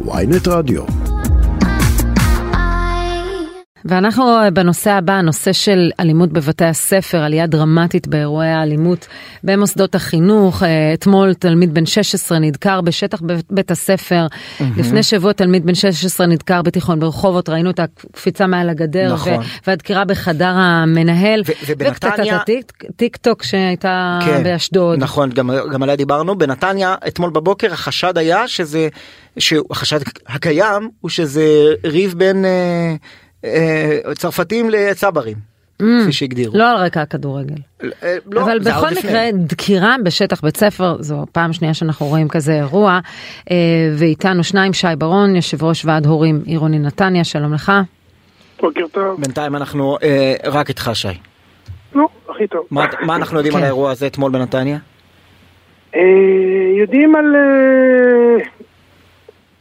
ויינט רדיו. ואנחנו בנושא הבא, הנושא של אלימות בבתי הספר, עלייה דרמטית באירועי האלימות במוסדות החינוך. אה, אתמול תלמיד בן 16 נדקר בשטח בית הספר. Mm-hmm. לפני שבוע תלמיד בן 16 נדקר בתיכון ברחובות, ראינו את הקפיצה מעל הגדר. נכון. והדקירה בחדר המנהל. ו- ובנתניה... וקטטת טיק טוק שהייתה כן, באשדוד. נכון, גם, גם עליה דיברנו. בנתניה, אתמול בבוקר החשד היה שזה, החשד הקיים הוא שזה ריב בין... אה, צרפתים לצברים. Mm, כפי שהגדירו. לא על רקע הכדורגל. אה, לא, אבל בכל מקרה דקירה בשטח בית ספר זו פעם שנייה שאנחנו רואים כזה אירוע אה, ואיתנו שניים שי ברון יושב ראש ועד הורים עירוני נתניה שלום לך. בוקר טוב. בינתיים אנחנו אה, רק איתך שי. נו, הכי טוב. מה, מה אנחנו יודעים כן. על האירוע הזה אתמול בנתניה? אה, יודעים על אה,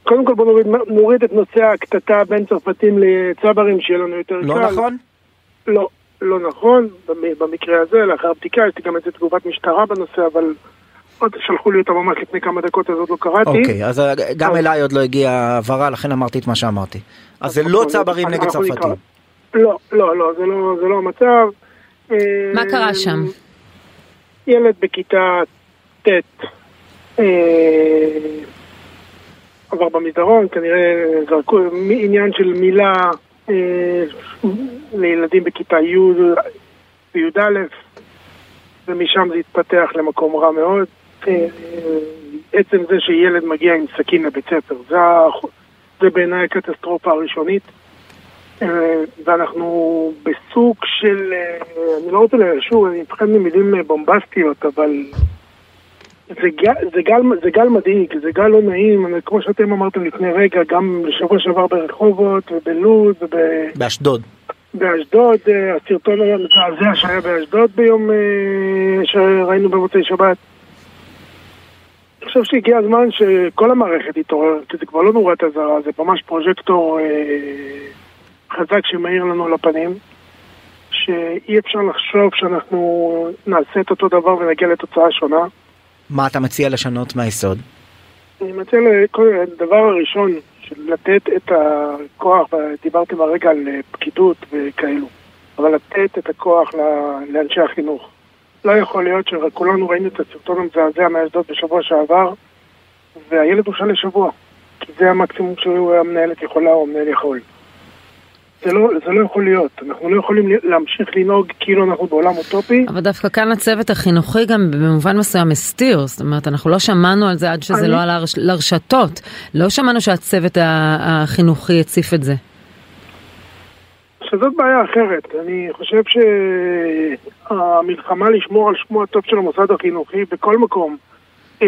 קודם כל בוא נוריד, נוריד את נושא הקטטה בין צרפתים לצברים, שיהיה לנו יותר לא קל. לא נכון? לא, לא נכון, במקרה הזה, לאחר הבדיקה, יש לי גם איזה תגובת משטרה בנושא, אבל עוד שלחו לי אותה ממש לפני כמה דקות, אז עוד לא קראתי. אוקיי, אז אה, גם. אליי עוד לא הגיעה הבהרה, לכן אמרתי את מה שאמרתי. אז, אז זה לא צברים נגד צרפתים. לא, לא, לא, זה לא, זה לא המצב. מה קרה שם? ילד בכיתה ט' עבר במסדרון, כנראה זרקו עניין של מילה אה, לילדים בכיתה י' וי"א, ומשם זה התפתח למקום רע מאוד. אה, עצם זה שילד מגיע עם סכין לבית ספר, זה, זה בעיניי הקטסטרופה הראשונית. אה, ואנחנו בסוג של, אני לא רוצה, שוב, אני מפחד ממילים בומבסטיות, אבל זה גל, זה, גל, זה גל מדאיג, זה גל לא נעים, כמו שאתם אמרתם לפני רגע, גם בשבוע שעבר ברחובות ובלוד וב... באשדוד. באשדוד, אה, הסרטון היה מזעזע שהיה באשדוד ביום אה, שראינו במוצאי שבת. אני חושב שהגיע הזמן שכל המערכת יתעורר, כי זה כבר לא נורת אזהרה, זה ממש פרוז'קטור אה, חזק שמאיר לנו לפנים, שאי אפשר לחשוב שאנחנו נעשה את אותו דבר ונגיע לתוצאה שונה. מה אתה מציע לשנות מהיסוד? אני מציע, הדבר הראשון, לתת את הכוח, דיברתם הרגע על פקידות וכאלו, אבל לתת את הכוח לאנשי החינוך. לא יכול להיות שכולנו ראינו את הסרטון המזעזע מאשדוד בשבוע שעבר, והילד הושל לשבוע, כי זה המקסימום שהמנהלת יכולה או המנהל יכול. זה לא, זה לא יכול להיות, אנחנו לא יכולים להמשיך לנהוג כאילו אנחנו בעולם אוטופי. אבל דווקא כאן הצוות החינוכי גם במובן מסוים הסתיר, זאת אומרת אנחנו לא שמענו על זה עד שזה אני... לא עלה לרשתות, לא שמענו שהצוות החינוכי הציף את זה. שזאת בעיה אחרת, אני חושב שהמלחמה לשמור על שמו הטוב של המוסד החינוכי בכל מקום אה,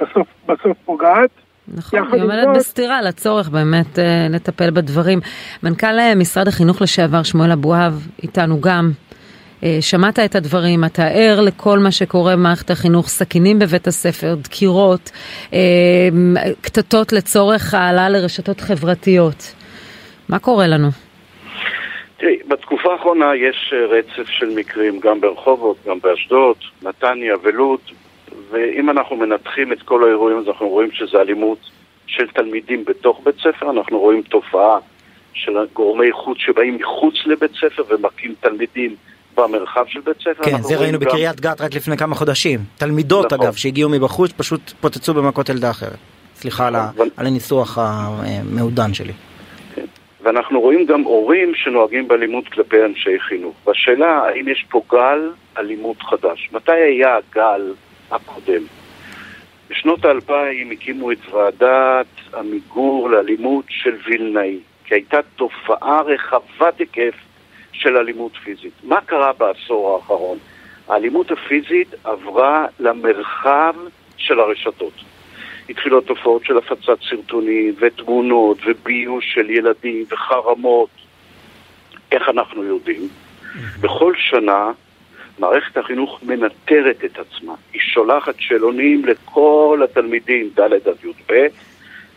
בסוף, בסוף פוגעת. נכון, היא עומדת בסתירה לצורך באמת אה, לטפל בדברים. מנכ"ל אה, משרד החינוך לשעבר שמואל אבואב איתנו גם. אה, שמעת את הדברים, אתה ער לכל מה שקורה במערכת החינוך, סכינים בבית הספר, דקירות, אה, קטטות לצורך העלה לרשתות חברתיות. מה קורה לנו? תראי, בתקופה האחרונה יש אה, רצף של מקרים גם ברחובות, גם באשדוד, נתניה ולוד, ואם אנחנו מנתחים את כל האירועים אז אנחנו רואים שזה אלימות של תלמידים בתוך בית ספר, אנחנו רואים תופעה של גורמי חוץ שבאים מחוץ לבית ספר ומכים תלמידים במרחב של בית ספר. כן, זה ראינו גם... בקריית גת רק לפני כמה חודשים. תלמידות נכון. אגב שהגיעו מבחוץ פשוט פוצצו במכות ילדה אחרת. סליחה נכון, על, ו... על הניסוח המעודן שלי. כן. ואנחנו רואים גם הורים שנוהגים באלימות כלפי אנשי חינוך. והשאלה האם יש פה גל אלימות חדש. מתי היה הגל הקודם. בשנות האלפיים הקימו את ועדת המיגור לאלימות של וילנאי, כי הייתה תופעה רחבת היקף של אלימות פיזית. מה קרה בעשור האחרון? האלימות הפיזית עברה למרחב של הרשתות. התחילו התופעות של הפצת סרטונים ותמונות וביוש של ילדים וחרמות. איך אנחנו יודעים? בכל שנה מערכת החינוך מנטרת את עצמה. היא שולחת שאלונים לכל התלמידים, ד' עד י"ב,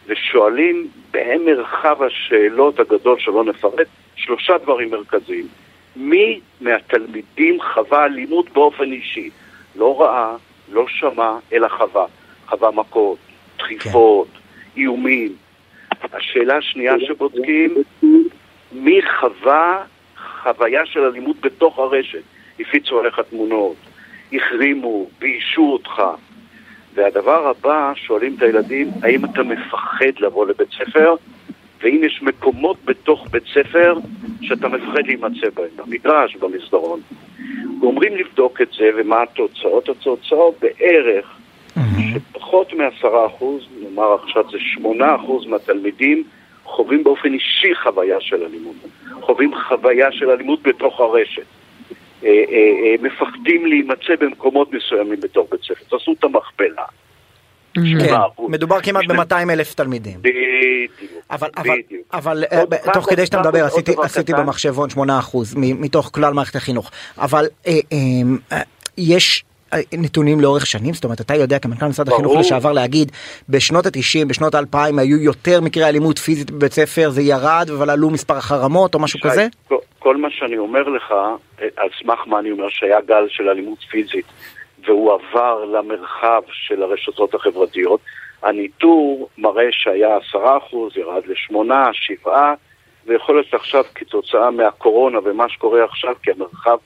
ושואלים במרחב השאלות הגדול שלא נפרט, שלושה דברים מרכזיים. מי מהתלמידים חווה אלימות באופן אישי? לא ראה, לא שמע, אלא חווה. חווה מכות, דחיפות, כן. איומים. השאלה השנייה שבודקים, מי חווה חוויה של אלימות בתוך הרשת? הפיצו עליך תמונות, החרימו, ביישו אותך. והדבר הבא, שואלים את הילדים, האם אתה מפחד לבוא לבית ספר? ואם יש מקומות בתוך בית ספר שאתה מפחד להימצא בהם, במגרש, במסדרון. גומרים לבדוק את זה, ומה התוצאות? התוצאות בערך שפחות מעשרה אחוז, נאמר עכשיו זה שמונה אחוז מהתלמידים, חווים באופן אישי חוויה של אלימות. חווים חוויה של אלימות בתוך הרשת. אה, אה, אה, מפחדים להימצא במקומות מסוימים בתוך בית ספר. תעשו את המכפלה. כן, מדובר כמעט ב-200 אלף תלמידים. בדיוק, בדיוק. אבל תוך כדי שאתה מדבר עשיתי. במחשבון 8% מ- מתוך כלל מערכת החינוך. אבל יש נתונים לאורך שנים, זאת אומרת אתה יודע כמנכ"ל משרד. החינוך לשעבר להגיד בשנות ה-90, בשנות ה-2000 היו יותר מקרי אלימות פיזית בבית ספר, זה ירד אבל עלו מספר החרמות או משהו שי, כזה? כל- כל מה שאני אומר לך, אה, על סמך מה אני אומר שהיה גל של אלימות פיזית והוא עבר למרחב של הרשתות החברתיות, הניטור מראה שהיה עשרה אחוז, ירד לשמונה, שבעה, ויכול להיות עכשיו כתוצאה מהקורונה ומה שקורה עכשיו, כי המרחב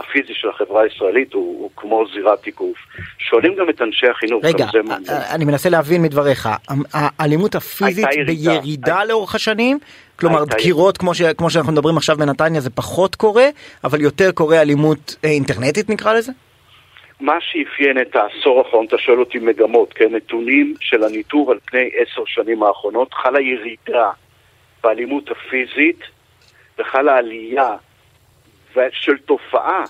הפיזי של החברה הישראלית הוא, הוא כמו זירת תיקוף. שואלים גם את אנשי החינוך, רגע, מעניין. אה, אני מנסה להבין מדבריך, האלימות הפיזית. בירידה לאורך השנים? כלומר דקירות כמו, ש, כמו שאנחנו מדברים עכשיו בנתניה זה פחות קורה, אבל יותר קורה אלימות אה, אינטרנטית נקרא לזה? מה שאפיין את העשור האחרון, אתה שואל אותי מגמות, כן, נתונים של הניטור על פני עשר שנים האחרונות, חלה ירידה באלימות הפיזית וחלה עלייה של תופעה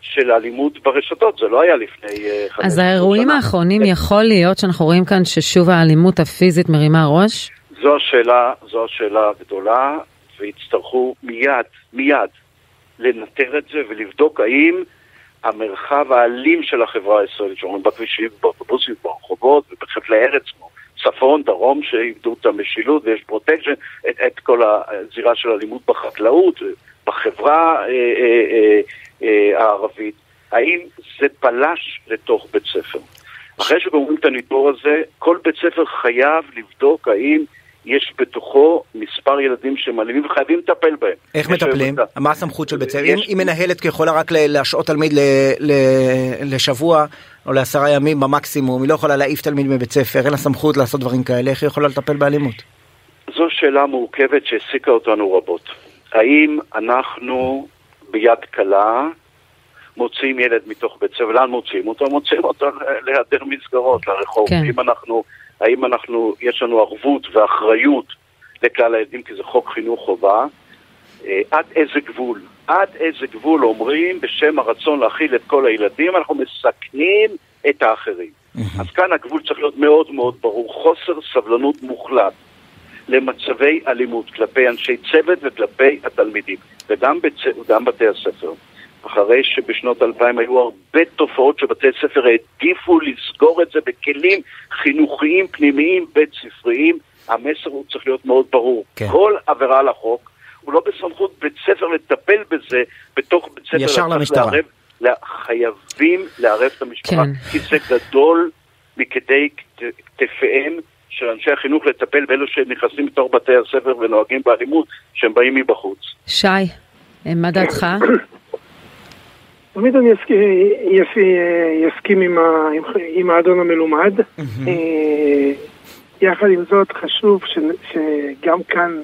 של אלימות ברשתות, זה לא היה לפני אה, 15 אז האירועים שנה. האחרונים יכול להיות שאנחנו רואים כאן ששוב האלימות הפיזית מרימה ראש? זו השאלה, זו השאלה הגדולה, ויצטרכו מיד, מיד, לנטר את זה ולבדוק האם המרחב האלים של החברה הישראלית, שאומרים בכבישים, באוטובוסים, ברחובות ובחבלי ארץ כמו צפון, דרום, שאיבדו את המשילות ויש פרוטקשן, את, את כל הזירה של אלימות בחקלאות, בחברה אה, אה, אה, הערבית, האם זה פלש לתוך בית ספר? אחרי שגומרים את הניטור הזה, כל בית ספר חייב לבדוק האם יש בתוכו מספר ילדים שהם אלימים וחייבים לטפל בהם. איך מטפלים? היום- מה הסמכות של בית ספר? יש- אם מנהלת יכולה רק להשעות תלמיד ל- ל- לשבוע או לעשרה ימים במקסימום, היא לא יכולה להעיף תלמיד מבית ספר, אין לה סמכות לעשות דברים כאלה, איך היא יכולה לטפל באלימות? זו שאלה מורכבת שהעסיקה אותנו רבות. האם אנחנו ביד קלה מוציאים ילד מתוך בית ספר, לאן מוציאים אותו? מוציאים אותו להיעדר מסגרות, לרחוב. כן. האם אנחנו, האם אנחנו, יש לנו ערבות ואחריות לכלל הילדים, כי זה חוק חינוך חובה, אה, עד איזה גבול? עד איזה גבול אומרים בשם הרצון להכיל את כל הילדים, אנחנו מסכנים את האחרים. אז כאן הגבול צריך להיות מאוד מאוד ברור, חוסר סבלנות מוחלט למצבי אלימות כלפי אנשי צוות וכלפי התלמידים, וגם בצ... בתי הספר. אחרי שבשנות 2000 היו הרבה תופעות שבתי ספר העדיפו לסגור את זה בכלים חינוכיים פנימיים בית ספריים, המסר הוא צריך להיות מאוד ברור. כן. כל עבירה על החוק, הוא לא בסמכות בית ספר לטפל בזה בתוך בית ספר. ישר למשטרה. לערב- לה- חייבים לערב את המשטרה, כן. כי זה גדול מכדי כת- כתפיהם של אנשי החינוך לטפל באלו שנכנסים לתוך בתי הספר ונוהגים באלימות, שהם באים מבחוץ. שי, אה, מה דעתך? תמיד אני אסכים, יס- יסכים עם, ה, עם, עם האדון המלומד. אה, יחד עם זאת, חשוב ש, שגם כאן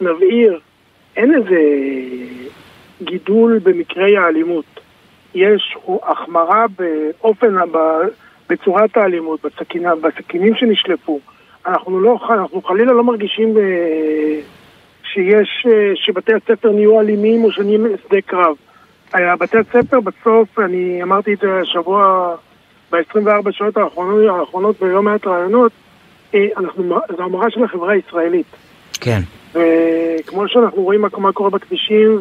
נבהיר, אין איזה גידול במקרי האלימות. יש החמרה באופן, בצורת האלימות, בסכינה, בסכינים שנשלפו. אנחנו, לא, אנחנו חלילה לא מרגישים אה, שיש, אה, שבתי הספר נהיו אלימים או שנהיים שדה קרב. היה בתי הספר בסוף, אני אמרתי את זה השבוע, ב-24 שעות האחרונות, האחרונות בלא מעט רעיונות, אה, אנחנו, זו המראה של החברה הישראלית. כן. וכמו שאנחנו רואים מה, מה קורה בכבישים,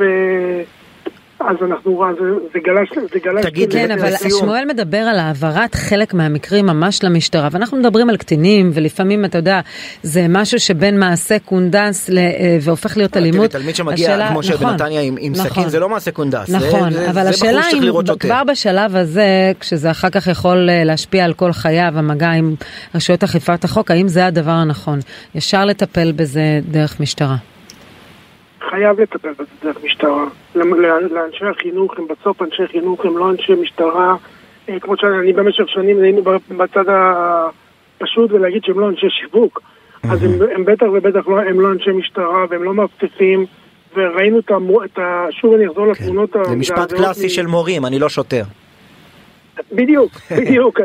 אז אנחנו, זה, זה גלש, זה גלש. תגיד, כן, אבל שמואל מדבר על העברת חלק מהמקרים ממש למשטרה, ואנחנו מדברים על קטינים, ולפעמים, אתה יודע, זה משהו שבין מעשה קונדס ל... אה, והופך להיות אלימות. תלמיד שמגיע, השאלה- כמו נכון, שבנתניה עם עם נכון. סכין, זה לא מעשה קונדס. נכון, זה- אבל זה השאלה אם. כבר בשלב הזה, כשזה אחר כך יכול אה, להשפיע על כל חייו, המגע עם רשויות אכיפת החוק, האם זה הדבר הנכון? ישר לטפל בזה דרך משטרה. חייב לטפל בזה דרך משטרה. לאנשי החינוך, הם בסוף אנשי חינוך, הם לא אנשי משטרה. אה, כמו שאני במשך שנים היינו בצד הפשוט ולהגיד שהם לא אנשי שיווק. אז הם, הם בטח ובטח לא, הם לא אנשי משטרה והם לא מאבטחים. וראינו את המו... את ה... שוב אני אחזור לתמונות כן. זה משפט קלאסי של מורים, אני לא שוטר. בדיוק, בדיוק.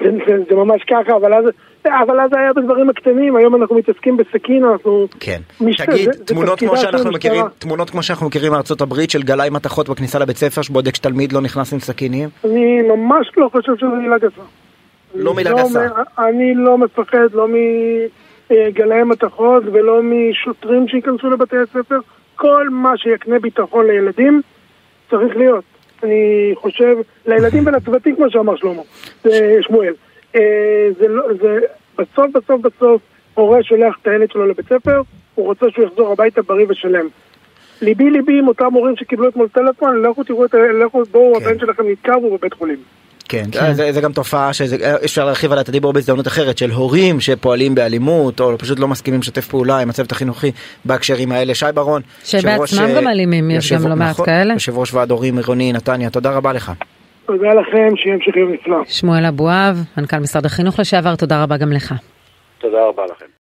זה, זה, זה ממש ככה, אבל אז, אבל אז היה בדברים הקטנים, היום אנחנו מתעסקים בסכין, אנחנו... כן. משת- תגיד, זה- זה תמונות תפקידה כמו שאנחנו. מכירים, תמונות כמו שאנחנו מכירים מארצות הברית של גלאי מתכות בכניסה לבית ספר שבודק שתלמיד לא נכנס עם סכינים? אני ממש לא חושב שזו מילה גסה. לא מילה לא גסה. מ- אני לא מפחד לא מגלאי מתכות ולא משוטרים שייכנסו לבתי הספר. כל מה שיקנה ביטחון לילדים צריך להיות. אני חושב, לילדים ולצוותים כמו שאמר שלמה, שמואל. אה, זה לא, זה בסוף בסוף בסוף הורה שולח את הילד שלו לבית ספר, הוא רוצה שהוא יחזור הביתה בריא ושלם. ליבי ליבי עם אותם הורים שקיבלו אתמול טלפון, לכו תראו את ה... לכו, בואו, כן. הבן שלכם נתקע והוא בבית חולים. כן, כן. זה, זה גם תופעה שאפשר להרחיב עליה את הדיבור בהזדמנות אחרת של הורים שפועלים באלימות או פשוט לא מסכימים לשתף פעולה עם הצוות החינוכי בהקשרים האלה. שי ברון, שבעצמם גם אה, אלימים, יש גם לא מעט נכון, כאלה. יושב ראש ועד הורים עירוני נתניה, תודה רבה לך. תודה לכם, שיהיה המשך יום נפלא. שמואל אבואב, מנכ"ל משרד החינוך לשעבר, תודה רבה גם לך. תודה רבה לכם.